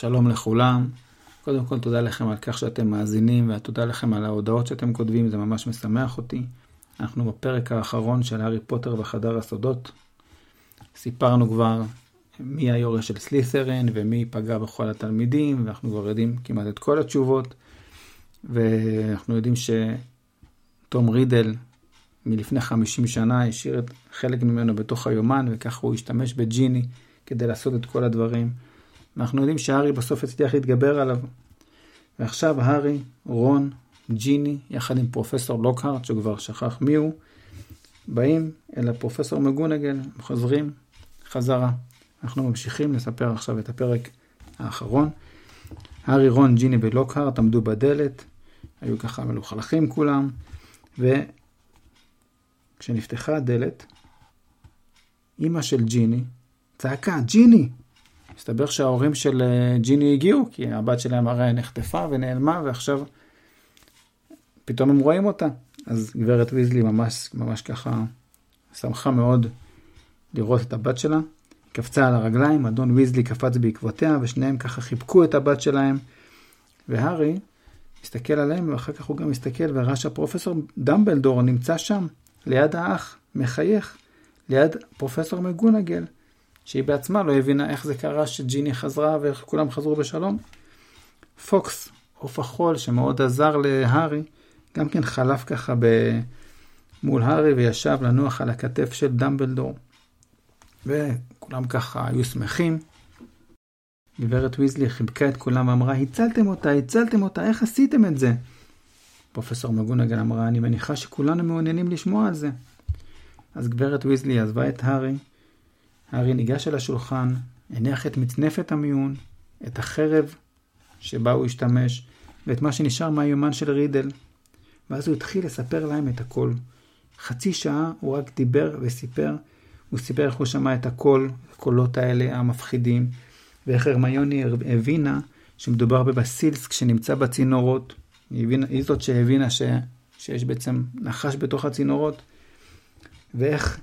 שלום לכולם. קודם כל תודה לכם על כך שאתם מאזינים ותודה לכם על ההודעות שאתם כותבים, זה ממש משמח אותי. אנחנו בפרק האחרון של הארי פוטר וחדר הסודות. סיפרנו כבר מי היורש של סלית'רן ומי פגע בכל התלמידים, ואנחנו כבר יודעים כמעט את כל התשובות. ואנחנו יודעים שתום רידל מלפני 50 שנה השאיר חלק ממנו בתוך היומן, וככה הוא השתמש בג'יני כדי לעשות את כל הדברים. ואנחנו יודעים שהארי בסוף הצליח להתגבר עליו. ועכשיו הארי, רון, ג'יני, יחד עם פרופסור לוקהארט, שכבר שכח מי הוא, באים אל הפרופסור מגונגל, חוזרים חזרה. אנחנו ממשיכים לספר עכשיו את הפרק האחרון. הארי, רון, ג'יני ולוקהארט עמדו בדלת, היו ככה מלוכלכים כולם, וכשנפתחה הדלת, אימא של ג'יני צעקה, ג'יני! מסתבר שההורים של אה, ג'יני הגיעו, כי הבת שלהם הרי נחטפה ונעלמה, ועכשיו פתאום הם רואים אותה. אז גברת ויזלי ממש, ממש ככה שמחה מאוד לראות את הבת שלה. קפצה על הרגליים, אדון ויזלי קפץ בעקבותיה, ושניהם ככה חיבקו את הבת שלהם. והארי הסתכל עליהם, ואחר כך הוא גם הסתכל וראה שהפרופסור דמבלדור נמצא שם, ליד האח, מחייך, ליד פרופסור מגונגל. שהיא בעצמה לא הבינה איך זה קרה שג'יני חזרה ואיך כולם חזרו בשלום. פוקס, עוף החול שמאוד עזר להארי, גם כן חלף ככה ב... מול הארי וישב לנוח על הכתף של דמבלדור. וכולם ככה היו שמחים. גברת ויזלי חיבקה את כולם ואמרה, הצלתם אותה, הצלתם אותה, איך עשיתם את זה? פרופסור מגונגל אמרה, אני מניחה שכולנו מעוניינים לשמוע על זה. אז גברת ויזלי עזבה את הארי, הארי ניגש אל השולחן, הניח את מצנפת המיון, את החרב שבה הוא השתמש, ואת מה שנשאר מהיומן של רידל. ואז הוא התחיל לספר להם את הכל. חצי שעה הוא רק דיבר וסיפר. הוא סיפר איך הוא שמע את הקול, הקולות האלה המפחידים, ואיך הרמיוני הבינה שמדובר בבסילסק שנמצא בצינורות. היא, הבינה, היא זאת שהבינה ש, שיש בעצם נחש בתוך הצינורות. ואיך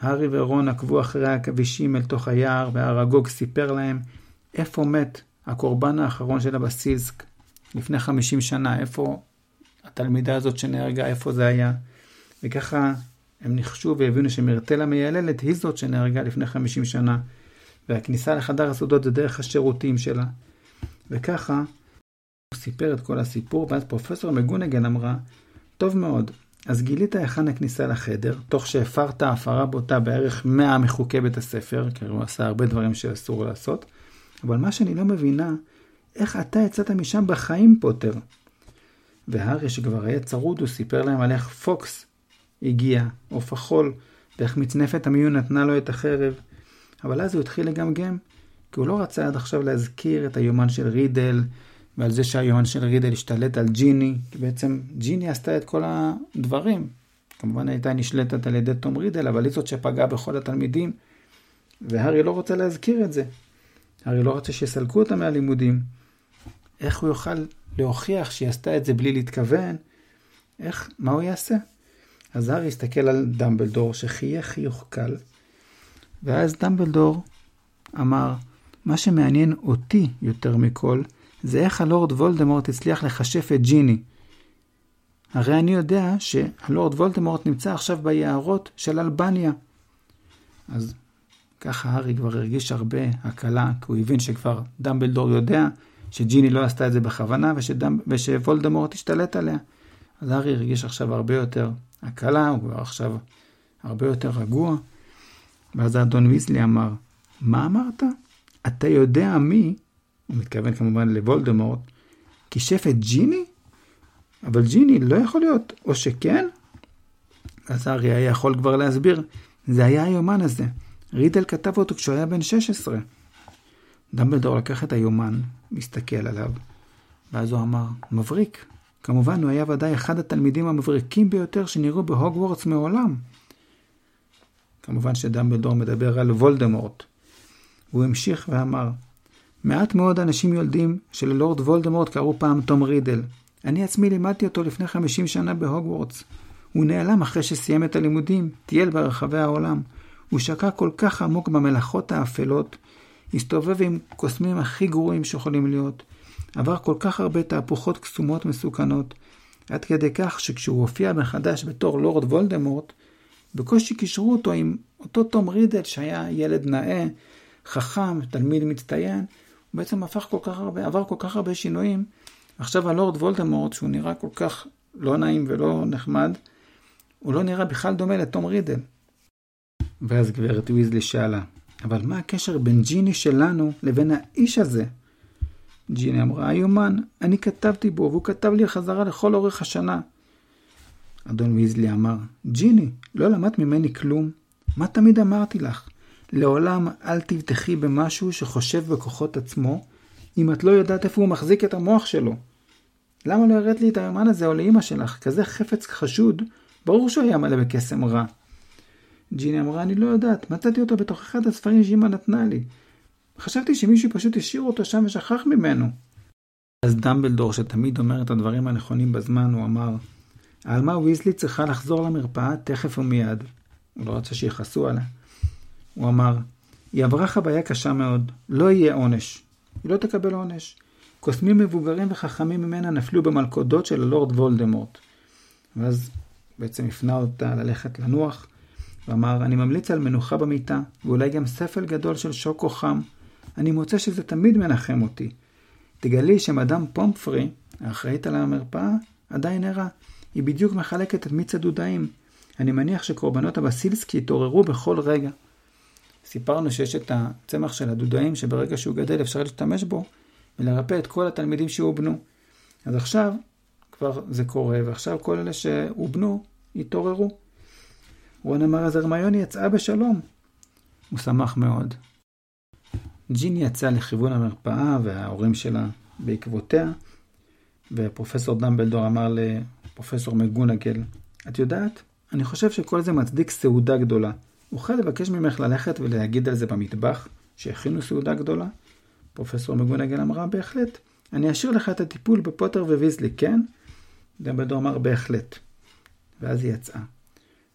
הארי ורון עקבו אחרי העכבישים אל תוך היער, והארגוג סיפר להם איפה מת הקורבן האחרון של הבסיסק לפני 50 שנה, איפה התלמידה הזאת שנהרגה, איפה זה היה. וככה הם ניחשו והבינו שמרטל המייללת היא זאת שנהרגה לפני 50 שנה, והכניסה לחדר הסודות זה דרך השירותים שלה. וככה הוא סיפר את כל הסיפור, ואז פרופסור מגונגן אמרה, טוב מאוד, אז גילית היכן הכניסה לחדר, תוך שהפרת הפרה בוטה בערך 100 מחוקי בית הספר, כי הוא עשה הרבה דברים שאסור לעשות, אבל מה שאני לא מבינה, איך אתה יצאת משם בחיים, פוטר? והארי שכבר היה צרוד, הוא סיפר להם על איך פוקס הגיע, עוף החול, ואיך מצנפת המיון נתנה לו את החרב. אבל אז הוא התחיל לגמגם, כי הוא לא רצה עד עכשיו להזכיר את היומן של רידל, ועל זה שהיומן של רידל השתלט על ג'יני, כי בעצם ג'יני עשתה את כל הדברים. כמובן הייתה נשלטת על ידי תום רידל, אבל היא זאת שפגעה בכל התלמידים, והארי לא רוצה להזכיר את זה. הארי לא רוצה שיסלקו אותה מהלימודים. איך הוא יוכל להוכיח שהיא עשתה את זה בלי להתכוון? איך, מה הוא יעשה? אז הארי הסתכל על דמבלדור שחייך חיוך קל, ואז דמבלדור אמר, מה שמעניין אותי יותר מכל, זה איך הלורד וולדמורט הצליח לכשף את ג'יני. הרי אני יודע שהלורד וולדמורט נמצא עכשיו ביערות של אלבניה. אז ככה הארי כבר הרגיש הרבה הקלה, כי הוא הבין שכבר דמבלדור יודע שג'יני לא עשתה את זה בכוונה ושדמ... שוולדמורט השתלט עליה. אז הארי הרגיש עכשיו הרבה יותר הקלה, הוא כבר עכשיו הרבה יותר רגוע. ואז האדון ויזלי אמר, מה אמרת? אתה יודע מי הוא מתכוון כמובן לוולדמורט, כישף את ג'יני? אבל ג'יני לא יכול להיות, או שכן? אז הארי היה יכול כבר להסביר, זה היה היומן הזה. רידל כתב אותו כשהוא היה בן 16. דמבלדור לקח את היומן, מסתכל עליו, ואז הוא אמר, מבריק. כמובן, הוא היה ודאי אחד התלמידים המבריקים ביותר שנראו בהוגוורטס מעולם. כמובן שדמבלדור מדבר על וולדמורט. הוא המשיך ואמר, מעט מאוד אנשים יודעים שללורד וולדמורט קראו פעם תום רידל. אני עצמי לימדתי אותו לפני 50 שנה בהוגוורטס. הוא נעלם אחרי שסיים את הלימודים, טייל ברחבי העולם. הוא שקע כל כך עמוק במלאכות האפלות, הסתובב עם קוסמים הכי גרועים שיכולים להיות. עבר כל כך הרבה תהפוכות קסומות מסוכנות, עד כדי כך שכשהוא הופיע מחדש בתור לורד וולדמורט, בקושי קישרו אותו עם אותו תום רידל שהיה ילד נאה, חכם, תלמיד מצטיין, הוא בעצם הפך כל כך הרבה, עבר כל כך הרבה שינויים. עכשיו הלורד וולדמורט, שהוא נראה כל כך לא נעים ולא נחמד, הוא לא נראה בכלל דומה לתום רידל. ואז גברת ויזלי שאלה, אבל מה הקשר בין ג'יני שלנו לבין האיש הזה? ג'יני אמרה, היומן, אני כתבתי בו, והוא כתב לי חזרה לכל אורך השנה. אדון ויזלי אמר, ג'יני, לא למדת ממני כלום? מה תמיד אמרתי לך? לעולם אל תבטחי במשהו שחושב בכוחות עצמו, אם את לא יודעת איפה הוא מחזיק את המוח שלו. למה לא הראת לי את היומן הזה או לאמא שלך? כזה חפץ חשוד, ברור שהוא היה מלא בקסם רע. ג'יני אמרה, אני לא יודעת, מצאתי אותו בתוך אחד הספרים שאמא נתנה לי. חשבתי שמישהו פשוט השאיר אותו שם ושכח ממנו. אז דמבלדור, שתמיד אומר את הדברים הנכונים בזמן, הוא אמר, העלמה ויזלי צריכה לחזור למרפאה תכף ומיד. הוא לא רצה שיכעסו עליה. הוא אמר, היא עברה חוויה קשה מאוד, לא יהיה עונש. היא לא תקבל עונש. קוסמים מבוגרים וחכמים ממנה נפלו במלכודות של הלורד וולדמורט. ואז בעצם הפנה אותה ללכת לנוח, ואמר, אני ממליץ על מנוחה במיטה, ואולי גם ספל גדול של שוקו חם. אני מוצא שזה תמיד מנחם אותי. תגלי שמדאם פומפרי, האחראית על המרפאה, עדיין ערה. היא בדיוק מחלקת את מיץ הדודאים. אני מניח שקורבנות הבסילסקי התעוררו בכל רגע. סיפרנו שיש את הצמח של הדודאים, שברגע שהוא גדל אפשר להשתמש בו ולרפא את כל התלמידים שהובנו. אז עכשיו כבר זה קורה, ועכשיו כל אלה שהובנו התעוררו. רון אמר אז הרמיוני יצאה בשלום. הוא שמח מאוד. ג'יני יצאה לכיוון המרפאה וההורים שלה בעקבותיה, ופרופסור דמבלדור אמר לפרופסור מגונגל, את יודעת, אני חושב שכל זה מצדיק סעודה גדולה. אוכל לבקש ממך ללכת ולהגיד על זה במטבח, שהכינו סעודה גדולה? פרופסור מגונגל אמרה, בהחלט. אני אשאיר לך את הטיפול בפוטר וויזלי, כן? דמבלדור אמר, בהחלט. ואז היא יצאה.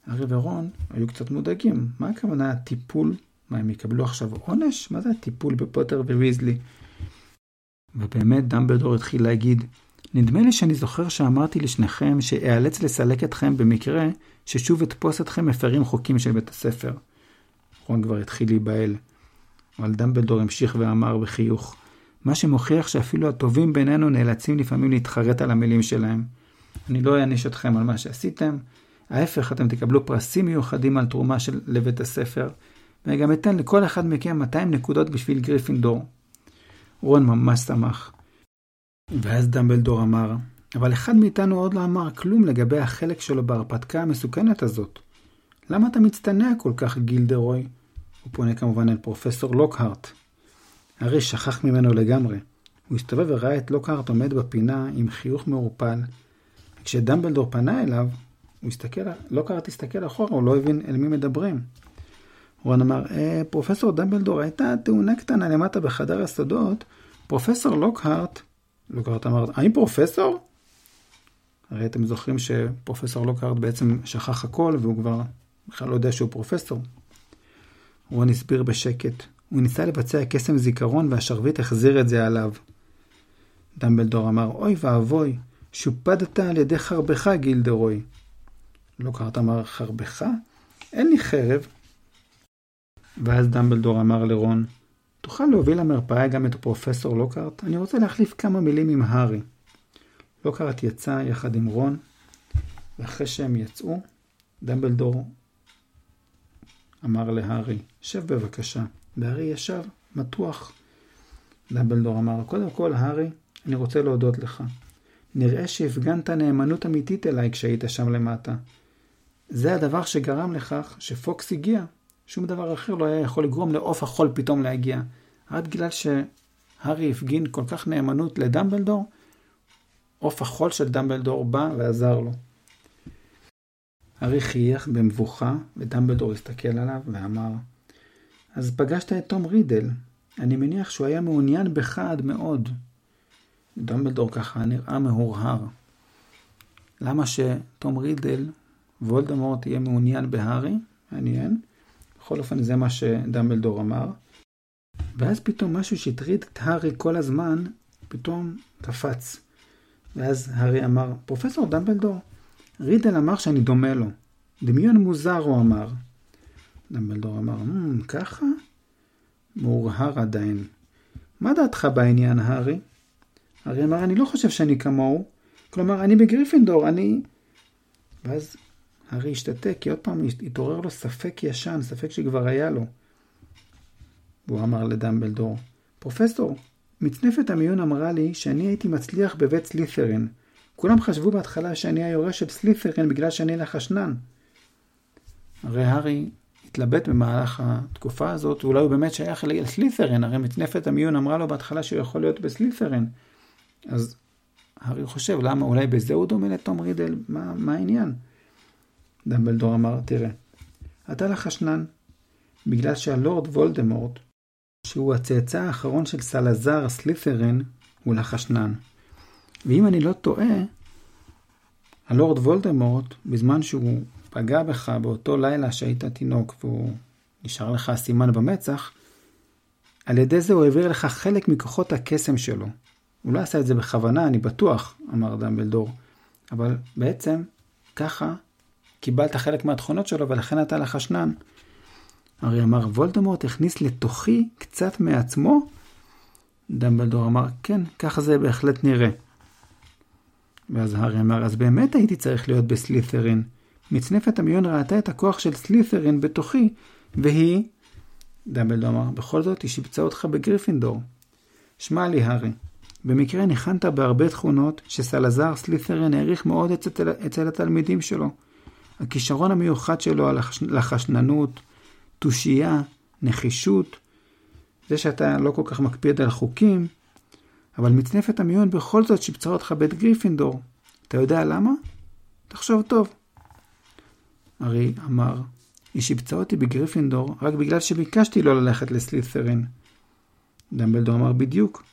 הארי ורון היו קצת מודאגים. מה הכוונה הטיפול? מה, הם יקבלו עכשיו עונש? מה זה הטיפול בפוטר וויזלי? ובאמת דמבלדור התחיל להגיד, נדמה לי שאני זוכר שאמרתי לשניכם שאיאלץ לסלק אתכם במקרה ששוב אתפוס אתכם מפרים חוקים של בית הספר. רון כבר התחיל להיבהל. אבל דמבלדור המשיך ואמר בחיוך, מה שמוכיח שאפילו הטובים בינינו נאלצים לפעמים להתחרט על המילים שלהם. אני לא אעניש אתכם על מה שעשיתם, ההפך, אתם תקבלו פרסים מיוחדים על תרומה של לבית הספר, ואני גם אתן לכל אחד מכם 200 נקודות בשביל גריפינדור. רון ממש שמח. ואז דמבלדור אמר, אבל אחד מאיתנו עוד לא אמר כלום לגבי החלק שלו בהרפתקה המסוכנת הזאת. למה אתה מצטנע כל כך, גילדרוי? הוא פונה כמובן אל פרופסור לוקהרט. הרי שכח ממנו לגמרי. הוא הסתובב וראה את לוקהרט עומד בפינה עם חיוך מעורפל. כשדמבלדור פנה אליו, הוא הסתכל, לוקהרט הסתכל אחורה, הוא לא הבין אל מי מדברים. רון אמר, אה, פרופסור דמבלדור, הייתה תאונה קטנה למטה בחדר הסודות. פרופסור לוקהרט, לוקהרט אמר, האם פרופסור? הרי אתם זוכרים שפרופסור לוקהרט בעצם שכח הכל והוא כבר בכלל לא יודע שהוא פרופסור. רון הסביר בשקט. הוא ניסה לבצע קסם זיכרון והשרביט החזיר את זה עליו. דמבלדור אמר, אוי ואבוי, שופדת על ידי חרבך, גילדרוי. לוקהרט אמר, חרבך? אין לי חרב. ואז דמבלדור אמר לרון, תוכל להוביל למרפאה גם את פרופסור לוקהרט? אני רוצה להחליף כמה מילים עם הארי. לוקהרט יצא יחד עם רון, ואחרי שהם יצאו, דמבלדור אמר להארי, שב בבקשה. והארי ישב, מתוח. דמבלדור אמר, קודם כל, הארי, אני רוצה להודות לך. נראה שהפגנת נאמנות אמיתית אליי כשהיית שם למטה. זה הדבר שגרם לכך שפוקס הגיע. שום דבר אחר לא היה יכול לגרום לעוף החול פתאום להגיע. רק בגלל שהארי הפגין כל כך נאמנות לדמבלדור, עוף החול של דמבלדור בא ועזר לו. הארי חייך במבוכה, ודמבלדור הסתכל עליו ואמר, אז פגשת את תום רידל. אני מניח שהוא היה מעוניין בך עד מאוד. דמבלדור ככה נראה מהורהר. למה שתום רידל, וולדמורט, יהיה מעוניין בהארי? מעניין. בכל אופן, זה מה שדמבלדור אמר. ואז פתאום משהו שהטריד את הארי כל הזמן, פתאום קפץ. ואז הארי אמר, פרופסור דמבלדור, רידל אמר שאני דומה לו. דמיון מוזר, הוא אמר. דמבלדור אמר, mm, ככה? מאורהר עדיין. מה דעתך בעניין, הארי? הארי אמר, אני לא חושב שאני כמוהו. כלומר, אני בגריפינדור, אני... ואז הארי השתתק, כי עוד פעם התעורר לו ספק ישן, ספק שכבר היה לו. והוא אמר לדמבלדור, פרופסור, מצנפת המיון אמרה לי שאני הייתי מצליח בבית סלית'רין. כולם חשבו בהתחלה שאני היורש של סלית'רין בגלל שאני לחשנן. הרי הארי התלבט במהלך התקופה הזאת, ואולי הוא באמת שייך לסלית'רין, הרי מצנפת המיון אמרה לו בהתחלה שהוא יכול להיות בסלית'רין. אז הארי חושב, למה, אולי בזה הוא דומה לתום רידל? מה, מה העניין? דמבלדור אמר, תראה, אתה לחשנן, בגלל שהלורד וולדמורט, שהוא הצאצא האחרון של סלזר סלית'רין, הוא לחשנן. ואם אני לא טועה, הלורד וולדמורט, בזמן שהוא פגע בך באותו לילה שהיית תינוק והוא נשאר לך סימן במצח, על ידי זה הוא העביר לך חלק מכוחות הקסם שלו. הוא לא עשה את זה בכוונה, אני בטוח, אמר דמבלדור, אבל בעצם ככה קיבלת חלק מהתכונות שלו ולכן אתה לחשנן. הרי אמר, וולדמורט הכניס לתוכי קצת מעצמו? דמבלדור אמר, כן, ככה זה בהחלט נראה. ואז הארי אמר, אז באמת הייתי צריך להיות בסלית'רין. מצנפת המיון ראתה את הכוח של סלית'רין בתוכי, והיא... דמבלדור אמר, בכל זאת היא שיבצה אותך בגריפינדור. שמע לי, הארי, במקרה ניחנת בהרבה תכונות שסלזר סלית'רין העריך מאוד אצל, אצל התלמידים שלו. הכישרון המיוחד שלו ללחשננות, תושייה, נחישות, זה שאתה לא כל כך מקפיד על חוקים, אבל מצנפת המיון בכל זאת שיבצה אותך בבית גריפינדור. אתה יודע למה? תחשוב טוב. הארי אמר, היא שיבצה אותי בגריפינדור רק בגלל שביקשתי לא ללכת לסלית'רין. דמבלדור אמר בדיוק.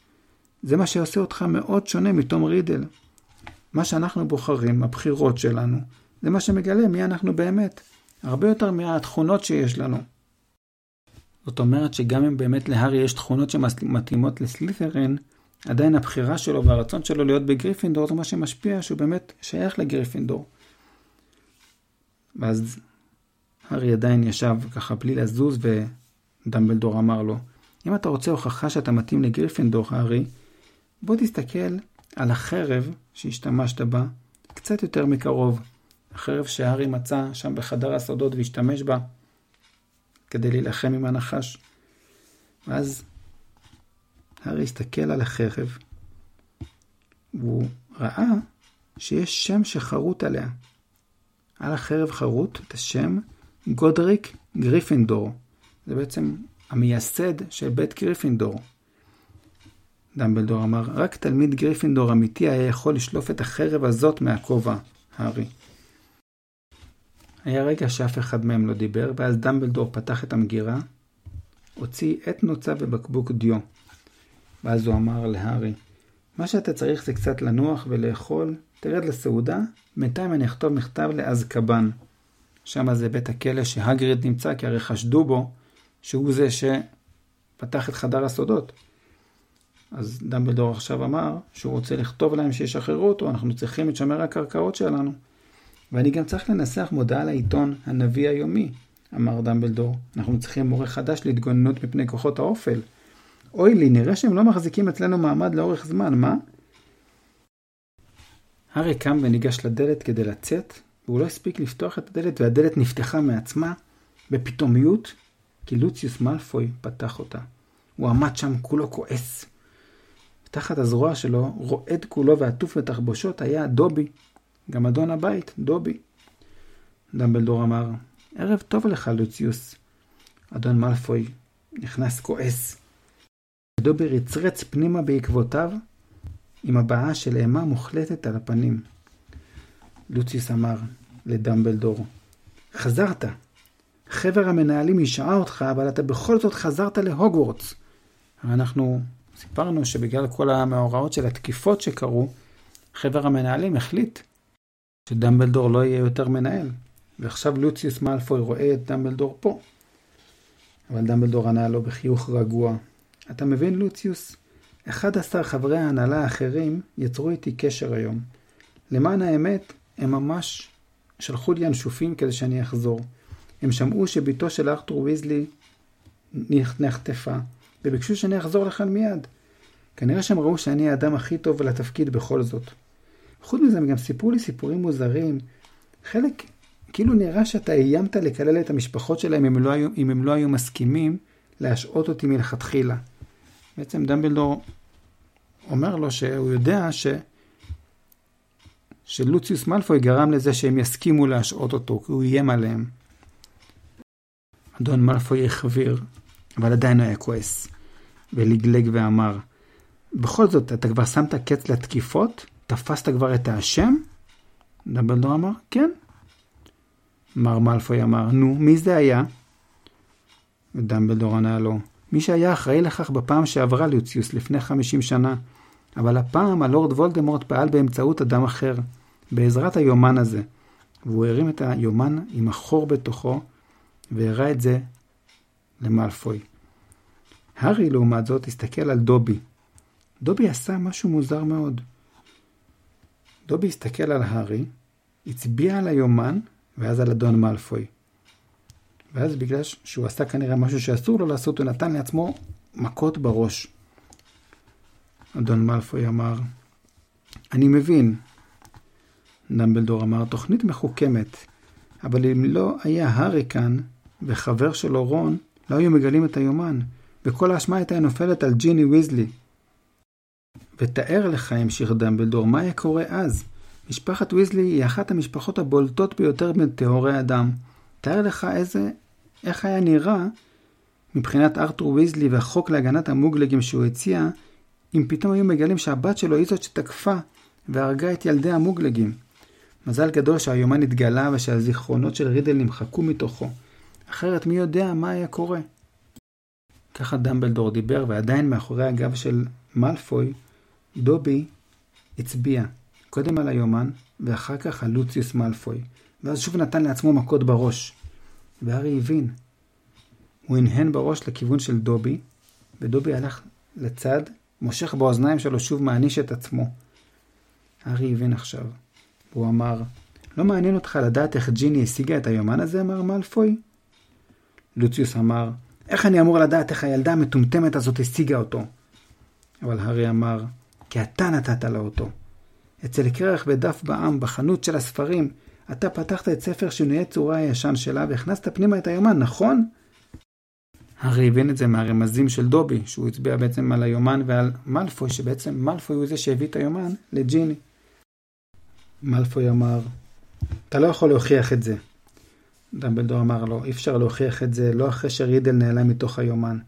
זה מה שעושה אותך מאוד שונה מתום רידל. מה שאנחנו בוחרים, הבחירות שלנו, זה מה שמגלה מי אנחנו באמת. הרבה יותר מהתכונות שיש לנו. זאת אומרת שגם אם באמת להארי יש תכונות שמתאימות לסלית'רין, עדיין הבחירה שלו והרצון שלו להיות בגריפינדור זה מה שמשפיע שהוא באמת שייך לגריפינדור. ואז הארי עדיין ישב ככה בלי לזוז ודמבלדור אמר לו, אם אתה רוצה הוכחה שאתה מתאים לגריפינדור, הארי, בוא תסתכל על החרב שהשתמשת בה קצת יותר מקרוב. החרב שהארי מצא שם בחדר הסודות והשתמש בה כדי להילחם עם הנחש. ואז הארי הסתכל על החרב, והוא ראה שיש שם שחרוט עליה. על החרב חרוט את השם גודריק גריפינדור. זה בעצם המייסד של בית גריפינדור. דמבלדור אמר, רק תלמיד גריפינדור אמיתי היה יכול לשלוף את החרב הזאת מהכובע, הארי. היה רגע שאף אחד מהם לא דיבר, ואז דמבלדור פתח את המגירה, הוציא עט נוצה ובקבוק דיו. ואז הוא אמר להארי, מה שאתה צריך זה קצת לנוח ולאכול, תרד לסעודה, בינתיים אני אכתוב מכתב לאזקבן. שם זה בית הכלא שהגריד נמצא, כי הרי חשדו בו שהוא זה שפתח את חדר הסודות. אז דמבלדור עכשיו אמר שהוא רוצה לכתוב להם שישחררו אותו, אנחנו צריכים את שומר הקרקעות שלנו. ואני גם צריך לנסח מודעה לעיתון הנביא היומי, אמר דמבלדור. אנחנו צריכים מורה חדש להתגוננות מפני כוחות האופל. אוי לי, נראה שהם לא מחזיקים אצלנו מעמד לאורך זמן, מה? הארי קם וניגש לדלת כדי לצאת, והוא לא הספיק לפתוח את הדלת, והדלת נפתחה מעצמה בפתאומיות, כי לוציוס מאלפוי פתח אותה. הוא עמד שם כולו כועס. תחת הזרוע שלו, רועד כולו ועטוף בתחבושות, היה דובי, גם אדון הבית, דובי. דמבלדור אמר, ערב טוב לך, לוציוס. אדון מאלפוי נכנס כועס. דובי רצרץ פנימה בעקבותיו, עם הבעה של אימה מוחלטת על הפנים. לוציוס אמר לדמבלדור, חזרת. חבר המנהלים השעה אותך, אבל אתה בכל זאת חזרת להוגוורטס. אנחנו סיפרנו שבגלל כל המאורעות של התקיפות שקרו, חבר המנהלים החליט שדמבלדור לא יהיה יותר מנהל. ועכשיו לוציוס מאלפוי רואה את דמבלדור פה. אבל דמבלדור ענה לו בחיוך רגוע, אתה מבין, לוציוס? 11 חברי ההנהלה האחרים יצרו איתי קשר היום. למען האמת, הם ממש שלחו לי ינשופים כדי שאני אחזור. הם שמעו שבתו של ארתור ויזלי נחטפה, וביקשו שאני אחזור לכאן מיד. כנראה שהם ראו שאני האדם הכי טוב לתפקיד בכל זאת. חוץ מזה, הם גם סיפרו לי סיפורים מוזרים. חלק, כאילו נראה שאתה איימת לקלל את המשפחות שלהם אם הם לא היו, אם הם לא היו מסכימים להשעות אותי מלכתחילה. בעצם דמבלדור אומר לו שהוא יודע ש... שלוציוס מלפוי גרם לזה שהם יסכימו להשעות אותו, כי הוא איים עליהם. אדון מלפוי החביר, אבל עדיין היה כועס, ולגלג ואמר, בכל זאת, אתה כבר שמת קץ לתקיפות? תפסת כבר את האשם? דמבלדור אמר, כן. מר מלפוי אמר, נו, מי זה היה? ודמבלדור ענה לו, מי שהיה אחראי לכך בפעם שעברה לוציוס לפני 50 שנה, אבל הפעם הלורד וולדמורט פעל באמצעות אדם אחר, בעזרת היומן הזה, והוא הרים את היומן עם החור בתוכו, והראה את זה למלפוי. הארי, לעומת זאת, הסתכל על דובי. דובי עשה משהו מוזר מאוד. דובי הסתכל על הארי, הצביע על היומן, ואז על אדון מאלפוי. ואז בגלל שהוא עשה כנראה משהו שאסור לו לעשות, הוא נתן לעצמו מכות בראש. אדון מאלפוי אמר, אני מבין. דמבלדור אמר, תוכנית מחוכמת, אבל אם לא היה הארי כאן, וחבר שלו רון, לא היו מגלים את היומן, וכל האשמה הייתה נופלת על ג'יני ויזלי. ותאר לך, המשיך דמבלדור, מה היה קורה אז? משפחת ויזלי היא אחת המשפחות הבולטות ביותר בין טהורי אדם. תאר לך איזה, איך היה נראה מבחינת ארתור ויזלי והחוק להגנת המוגלגים שהוא הציע, אם פתאום היו מגלים שהבת שלו היא זאת שתקפה והרגה את ילדי המוגלגים. מזל גדול שהיומן התגלה ושהזיכרונות של רידל נמחקו מתוכו. אחרת מי יודע מה היה קורה. ככה דמבלדור דיבר, ועדיין מאחורי הגב של מאלפוי, דובי הצביע, קודם על היומן, ואחר כך על לוציוס מאלפוי, ואז שוב נתן לעצמו מכות בראש. והארי הבין. הוא הנהן בראש לכיוון של דובי, ודובי הלך לצד, מושך באוזניים שלו, שוב מעניש את עצמו. הארי הבין עכשיו. הוא אמר, לא מעניין אותך לדעת איך ג'יני השיגה את היומן הזה? אמר מאלפוי. לוציוס אמר, איך אני אמור לדעת איך הילדה המטומטמת הזאת השיגה אותו? אבל הארי אמר, כי אתה נתת לה אותו. אצל קרח בדף בעם, בחנות של הספרים, אתה פתחת את ספר שינויי צורה הישן שלה והכנסת פנימה את היומן, נכון? הארי הבין את זה מהרמזים של דובי, שהוא הצביע בעצם על היומן ועל מאלפוי, שבעצם מאלפוי הוא זה שהביא את היומן לג'יני. מאלפוי אמר, אתה לא יכול להוכיח את זה. דמבלדור אמר לו, אי אפשר להוכיח את זה לא אחרי שרידל נעלם מתוך היומן.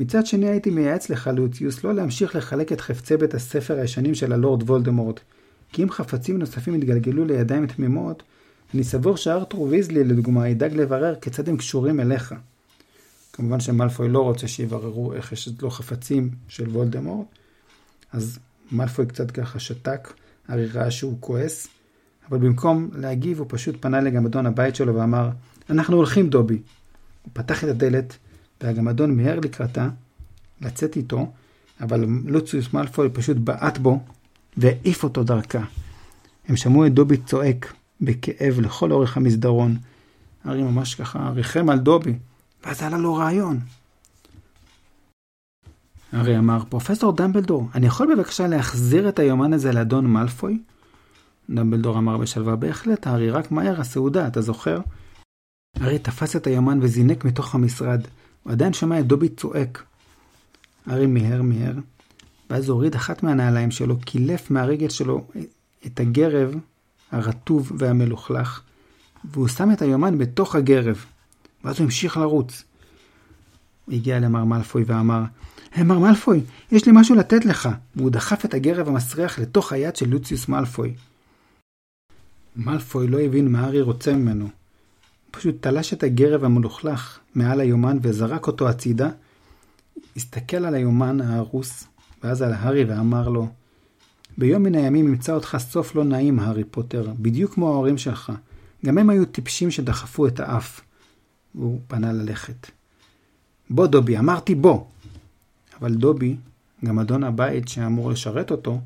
מצד שני הייתי מייעץ לך, לוציוס, לא להמשיך לחלק את חפצי בית הספר הישנים של הלורד וולדמורט. כי אם חפצים נוספים יתגלגלו לידיים תמימות, אני סבור שארתור ויזלי, לדוגמה, ידאג לברר כיצד הם קשורים אליך. כמובן שמלפוי לא רוצה שיבררו איך יש לו חפצים של וולדמורט, אז מלפוי קצת ככה שתק, הרי ראה שהוא כועס, אבל במקום להגיב הוא פשוט פנה לגמדון הבית שלו ואמר, אנחנו הולכים דובי. הוא פתח את הדלת, והגמדון מיהר לקראתה, לצאת איתו, אבל לוציוס מאלפוי פשוט בעט בו והעיף אותו דרכה. הם שמעו את דובי צועק בכאב לכל אורך המסדרון. הארי ממש ככה ריחם על דובי, ואז עלה לו רעיון. הארי אמר, פרופסור דמבלדור, אני יכול בבקשה להחזיר את היומן הזה לאדון מאלפוי? דמבלדור אמר בשלווה, בהחלט, הארי, רק מהר הסעודה, אתה זוכר? הארי תפס את היומן וזינק מתוך המשרד. הוא עדיין שמע את דובי צועק. הארי מיהר מיהר, ואז הוריד אחת מהנעליים שלו, קילף מהרגל שלו את הגרב הרטוב והמלוכלך, והוא שם את היומן בתוך הגרב, ואז הוא המשיך לרוץ. הוא הגיע למר מלפוי ואמר, hey, מר מלפוי, יש לי משהו לתת לך, והוא דחף את הגרב המסריח לתוך היד של לוציוס מלפוי. מלפוי לא הבין מה הארי רוצה ממנו. פשוט תלש את הגרב המלוכלך מעל היומן וזרק אותו הצידה, הסתכל על היומן ההרוס, ואז על הארי ואמר לו, ביום מן הימים ימצא אותך סוף לא נעים, הארי פוטר, בדיוק כמו ההורים שלך. גם הם היו טיפשים שדחפו את האף. והוא פנה ללכת. בוא, דובי, אמרתי בוא. אבל דובי, גם אדון הבית שאמור לשרת אותו,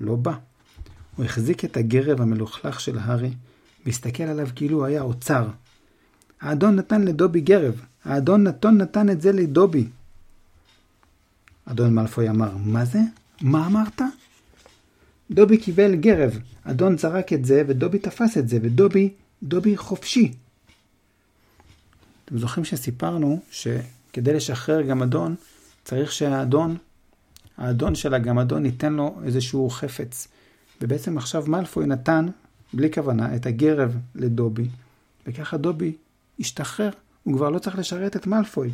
לא בא. הוא החזיק את הגרב המלוכלך של הארי, והסתכל עליו כאילו היה אוצר. האדון נתן לדובי גרב, האדון נתון נתן את זה לדובי. אדון מאלפוי אמר, מה זה? מה אמרת? דובי קיבל גרב, אדון זרק את זה ודובי תפס את זה, ודובי, דובי חופשי. אתם זוכרים שסיפרנו שכדי לשחרר גמדון, צריך שהאדון, האדון של הגמדון ייתן לו איזשהו חפץ. ובעצם עכשיו מאלפוי נתן, בלי כוונה, את הגרב לדובי, וככה דובי השתחרר, הוא כבר לא צריך לשרת את מאלפוי.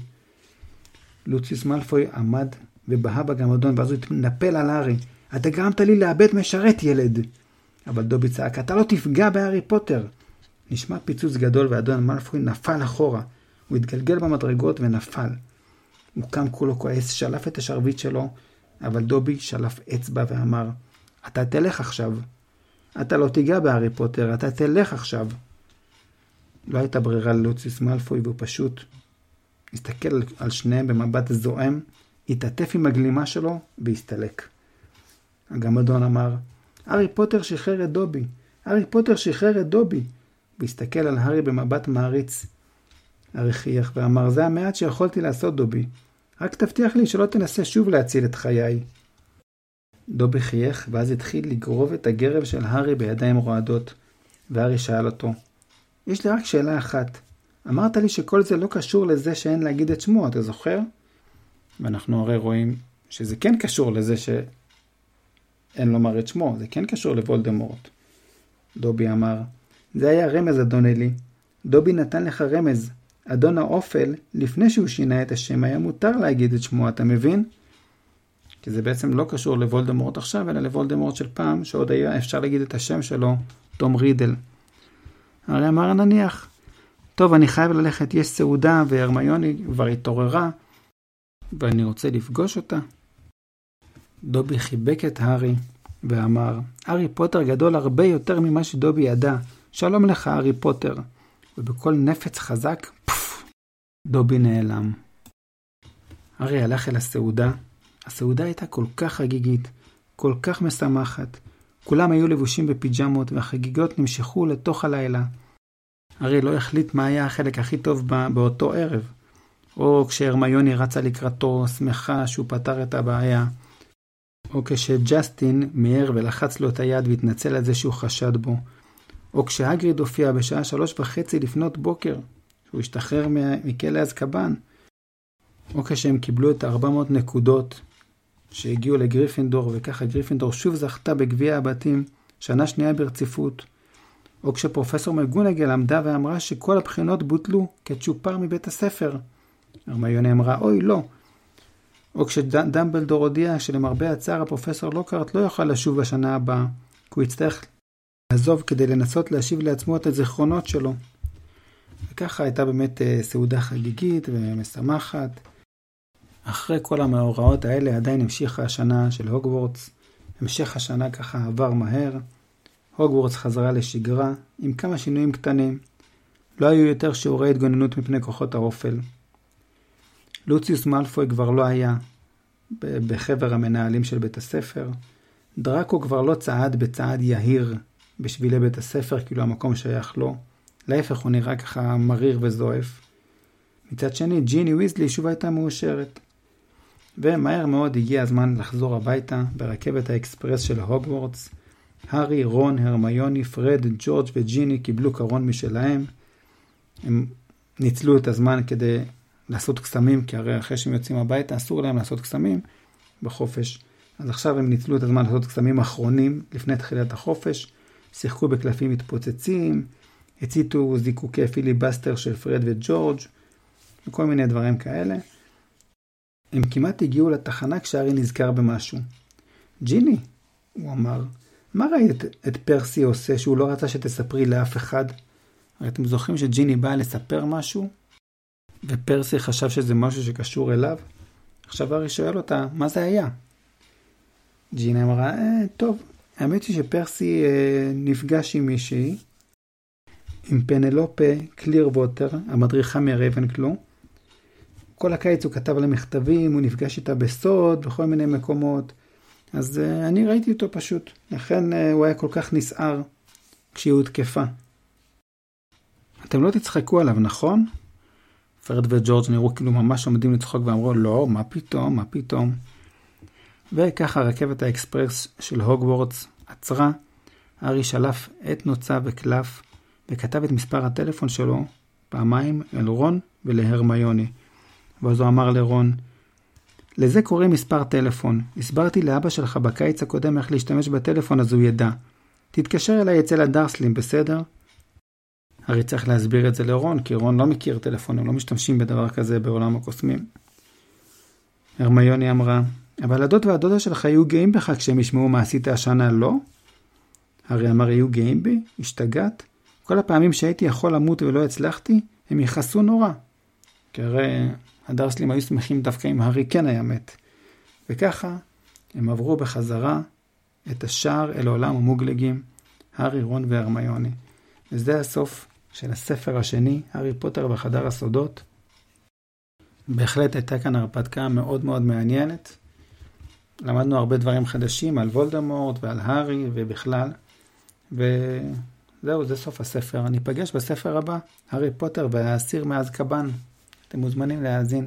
לוציוס מאלפוי עמד ובהה בגמדון, ואז הוא התנפל על הארי. אתה גרמת לי לאבד משרת, ילד. אבל דובי צעק, אתה לא תפגע בהארי פוטר. נשמע פיצוץ גדול ואדון מאלפוי נפל אחורה. הוא התגלגל במדרגות ונפל. הוא קם כולו כועס, שלף את השרביט שלו, אבל דובי שלף אצבע ואמר, אתה תלך עכשיו. אתה לא תיגע בהארי פוטר, אתה תלך עכשיו. לא הייתה ברירה ללוציוס מאלפוי, והוא פשוט הסתכל על שניהם במבט זועם, התעטף עם הגלימה שלו והסתלק. הגמדון אמר, הארי פוטר שחרר את דובי, הארי פוטר שחרר את דובי, והסתכל על הארי במבט מעריץ. הארי חייך ואמר, זה המעט שיכולתי לעשות, דובי. רק תבטיח לי שלא תנסה שוב להציל את חיי. דובי חייך, ואז התחיל לגרוב את הגרב של הארי בידיים רועדות, והארי שאל אותו, יש לי רק שאלה אחת. אמרת לי שכל זה לא קשור לזה שאין להגיד את שמו, אתה זוכר? ואנחנו הרי רואים שזה כן קשור לזה שאין לומר את שמו, זה כן קשור לוולדמורט. דובי אמר, זה היה רמז, אדון אלי. דובי נתן לך רמז. אדון האופל, לפני שהוא שינה את השם, היה מותר להגיד את שמו, אתה מבין? כי זה בעצם לא קשור לוולדמורט עכשיו, אלא לוולדמורט של פעם, שעוד היה אפשר להגיד את השם שלו, תום רידל. הרי אמר נניח, טוב, אני חייב ללכת, יש סעודה, והרמיוני כבר התעוררה, ואני רוצה לפגוש אותה. דובי חיבק את הארי ואמר, הארי פוטר גדול הרבה יותר ממה שדובי ידע. שלום לך, הארי פוטר. ובקול נפץ חזק, פוף, דובי נעלם. הארי הלך אל הסעודה. הסעודה הייתה כל כך חגיגית, כל כך משמחת. כולם היו לבושים בפיג'מות, והחגיגות נמשכו לתוך הלילה. הארי לא החליט מה היה החלק הכי טוב באותו ערב. או כשהרמיוני רצה לקראתו, שמחה שהוא פתר את הבעיה, או כשג'סטין מיהר ולחץ לו את היד והתנצל על זה שהוא חשד בו, או כשהגריד הופיע בשעה שלוש וחצי לפנות בוקר, שהוא השתחרר מכלא אזקבאן, או כשהם קיבלו את ה-400 נקודות שהגיעו לגריפינדור, וככה גריפינדור שוב זכתה בגביע הבתים, שנה שנייה ברציפות, או כשפרופסור מגונגל עמדה ואמרה שכל הבחינות בוטלו כצ'ופר מבית הספר. הרמיוני אמרה, אוי, לא. או כשדמבלדור הודיע שלמרבה הצער הפרופסור לוקארט לא יוכל לשוב בשנה הבאה, כי הוא יצטרך לעזוב כדי לנסות להשיב לעצמו את הזיכרונות שלו. וככה הייתה באמת אה, סעודה חגיגית ומשמחת. אחרי כל המאורעות האלה עדיין המשיכה השנה של הוגוורטס. המשך השנה ככה עבר מהר. הוגוורטס חזרה לשגרה, עם כמה שינויים קטנים. לא היו יותר שיעורי התגוננות מפני כוחות האופל. לוציוס מאלפוי כבר לא היה בחבר המנהלים של בית הספר. דראקו כבר לא צעד בצעד יהיר בשבילי בית הספר, כאילו המקום שייך לו. להפך, הוא נראה ככה מריר וזועף. מצד שני, ג'יני ויזלי שוב הייתה מאושרת. ומהר מאוד הגיע הזמן לחזור הביתה ברכבת האקספרס של הוגוורטס. הארי, רון, הרמיוני, פרד, ג'ורג' וג'יני קיבלו קרון משלהם. הם ניצלו את הזמן כדי לעשות קסמים, כי הרי אחרי שהם יוצאים הביתה אסור להם לעשות קסמים בחופש. אז עכשיו הם ניצלו את הזמן לעשות קסמים אחרונים לפני תחילת החופש, שיחקו בקלפים מתפוצצים, הציתו זיקוקי פיליבסטר של פרד וג'ורג' וכל מיני דברים כאלה. הם כמעט הגיעו לתחנה כשארי נזכר במשהו. ג'יני, הוא אמר, מה ראית את פרסי עושה שהוא לא רצה שתספרי לאף אחד? הרי אתם זוכרים שג'יני באה לספר משהו, ופרסי חשב שזה משהו שקשור אליו? עכשיו ארי שואל אותה, מה זה היה? ג'יני אמרה, אה, טוב, האמת היא שפרסי אה, נפגש עם מישהי, עם פנלופה קליר ווטר, המדריכה מרייבנקלו. כל הקיץ הוא כתב לה מכתבים, הוא נפגש איתה בסוד בכל מיני מקומות. אז uh, אני ראיתי אותו פשוט, לכן uh, הוא היה כל כך נסער כשהיא הותקפה. אתם לא תצחקו עליו, נכון? פרד וג'ורג' נראו כאילו ממש עומדים לצחוק ואמרו, לא, מה פתאום, מה פתאום. וככה רכבת האקספרס של הוגוורטס עצרה, ארי שלף את נוצה וקלף וכתב את מספר הטלפון שלו פעמיים אל רון ולהרמיוני. ואז הוא אמר לרון, לזה קוראים מספר טלפון. הסברתי לאבא שלך בקיץ הקודם איך להשתמש בטלפון אז הוא ידע. תתקשר אליי אצל הדרסלים, בסדר? הרי צריך להסביר את זה לרון, כי רון לא מכיר טלפון, הם לא משתמשים בדבר כזה בעולם הקוסמים. הרמיוני אמרה, אבל הדוד והדודה שלך יהיו גאים בך כשהם ישמעו מה עשית השנה, לא? הרי אמר, יהיו גאים בי? השתגעת? כל הפעמים שהייתי יכול למות ולא הצלחתי, הם יכעסו נורא. כי הרי הדרסלים היו שמחים דווקא אם הארי כן היה מת. וככה הם עברו בחזרה את השער אל עולם המוגלגים, הארי, רון והרמיוני. וזה הסוף של הספר השני, הארי פוטר בחדר הסודות. בהחלט הייתה כאן הרפתקה מאוד מאוד מעניינת. למדנו הרבה דברים חדשים על וולדמורט ועל הארי ובכלל. וזהו, זה סוף הספר. ניפגש בספר הבא, הארי פוטר והאסיר מאזקבאן. אתם מוזמנים להאזין.